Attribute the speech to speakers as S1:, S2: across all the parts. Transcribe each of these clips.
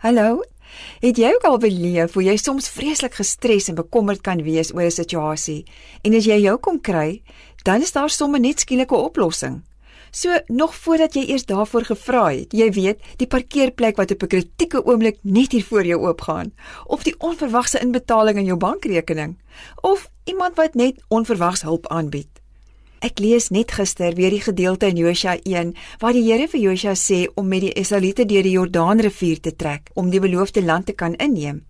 S1: Hallo. Het jy ook al beleef hoe jy soms vreeslik gestres en bekommerd kan wees oor 'n situasie en as jy jou kom kry, dan is daar sommer net skielike oplossing. So nog voordat jy eers daarvoor gevra het, jy weet, die parkeerplek wat op 'n kritieke oomblik net hier voor jou oopgaan, of die onverwagse inbetaling in jou bankrekening, of iemand wat net onverwags hulp aanbied. Ek lees net gister weer die gedeelte in Josua 1 waar die Here vir Josua sê om met die Israeliete deur die Jordaanrivier te trek om die beloofde land te kan inneem.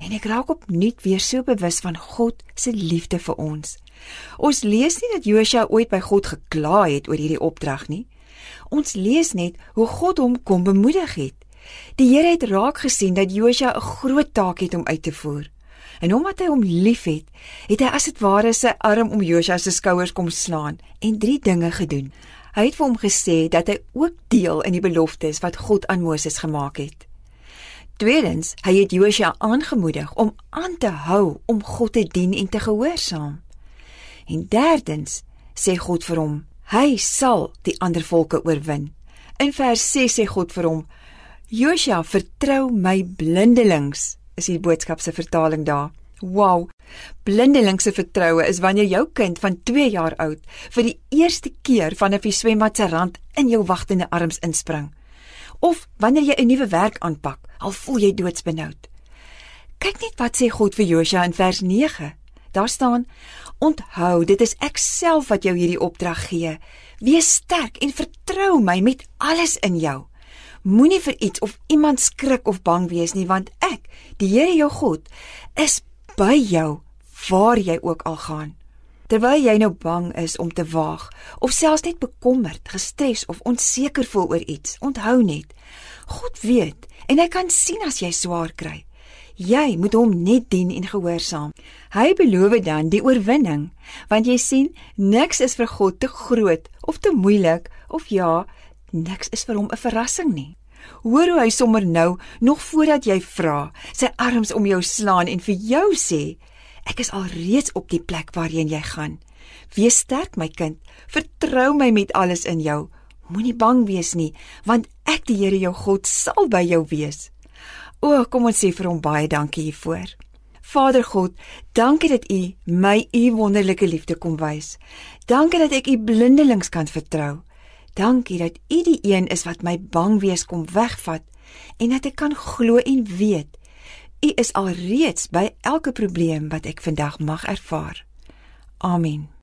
S1: En ek raak opnuut weer so bewus van God se liefde vir ons. Ons lees nie dat Josua ooit by God gekla het oor hierdie opdrag nie. Ons lees net hoe God hom kom bemoedig het. Die Here het raak gesien dat Josua 'n groot taak het om uit te voer. En omdat hy hom liefhet, het hy as dit ware sy arm om Josua se skouers kom slaan en drie dinge gedoen. Hy het vir hom gesê dat hy ook deel in die beloftes wat God aan Moses gemaak het. Tweedens, hy het Josua aangemoedig om aan te hou om God te dien en te gehoorsaam. En derdens, sê God vir hom, hy sal die ander volke oorwin. In vers 6 sê God vir hom: "Josua, vertrou my blindelings is die boodskap se vertaling daar. Wow. Blindelingse vertroue is wanneer jou kind van 2 jaar oud vir die eerste keer vanaf die swembad se rand in jou wagtende arms inspring. Of wanneer jy 'n nuwe werk aanpak, al voel jy doodsbenoud. Kyk net wat sê God vir Josua in vers 9. Daar staan: Onthou, dit is ek self wat jou hierdie opdrag gee. Wees sterk en vertrou my met alles in jou. Moenie vir iets of iemand skrik of bang wees nie, want ek, die Here jou God, is by jou waar jy ook al gaan. Terwyl jy nou bang is om te waag of selfs net bekommerd, gestres of onseker voel oor iets, onthou net, God weet en hy kan sien as jy swaar kry. Jy moet hom net dien en gehoorsaam. Hy beloof dan die oorwinning, want jy sien, niks is vir God te groot of te moeilik of ja, niks is vir hom 'n verrassing nie. Hoor hoe hy sommer nou, nog voordat jy vra, sy arms om jou slaan en vir jou sê: "Ek is alreeds op die plek waarheen jy gaan. Wees sterk, my kind. Vertrou my met alles in jou. Moenie bang wees nie, want ek, die Here jou God, sal by jou wees." O, kom ons sê vir hom baie dankie hiervoor. Vader God, dankie dat U my U wonderlike liefde kom wys. Dankie dat ek U blindelings kan vertrou. Dankie dat U die een is wat my bang wees kom wegvat en dat ek kan glo en weet U is alreeds by elke probleem wat ek vandag mag ervaar. Amen.